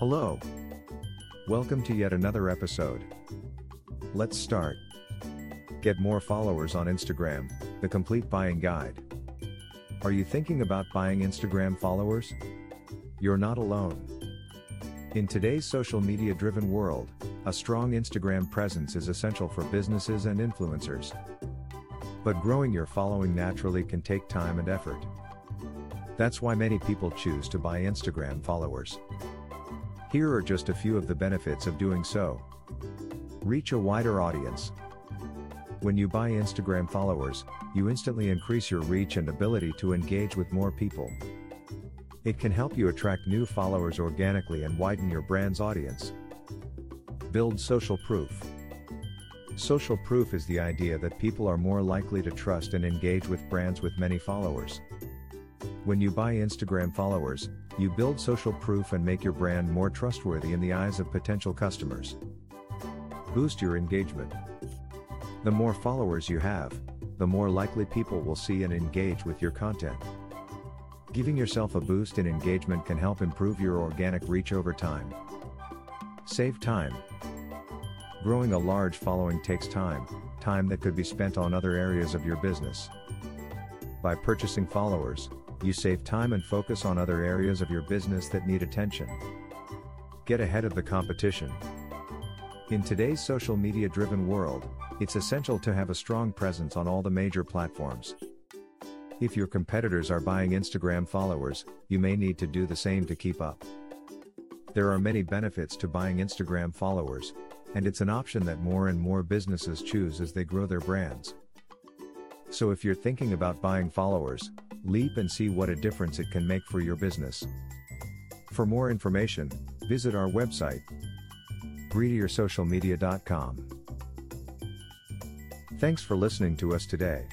Hello. Welcome to yet another episode. Let's start. Get more followers on Instagram, the complete buying guide. Are you thinking about buying Instagram followers? You're not alone. In today's social media driven world, a strong Instagram presence is essential for businesses and influencers. But growing your following naturally can take time and effort. That's why many people choose to buy Instagram followers. Here are just a few of the benefits of doing so. Reach a wider audience. When you buy Instagram followers, you instantly increase your reach and ability to engage with more people. It can help you attract new followers organically and widen your brand's audience. Build social proof. Social proof is the idea that people are more likely to trust and engage with brands with many followers. When you buy Instagram followers, you build social proof and make your brand more trustworthy in the eyes of potential customers. Boost your engagement. The more followers you have, the more likely people will see and engage with your content. Giving yourself a boost in engagement can help improve your organic reach over time. Save time. Growing a large following takes time, time that could be spent on other areas of your business. By purchasing followers, you save time and focus on other areas of your business that need attention. Get ahead of the competition. In today's social media driven world, it's essential to have a strong presence on all the major platforms. If your competitors are buying Instagram followers, you may need to do the same to keep up. There are many benefits to buying Instagram followers, and it's an option that more and more businesses choose as they grow their brands. So if you're thinking about buying followers, leap and see what a difference it can make for your business. For more information, visit our website, greediersocialmedia.com. Thanks for listening to us today.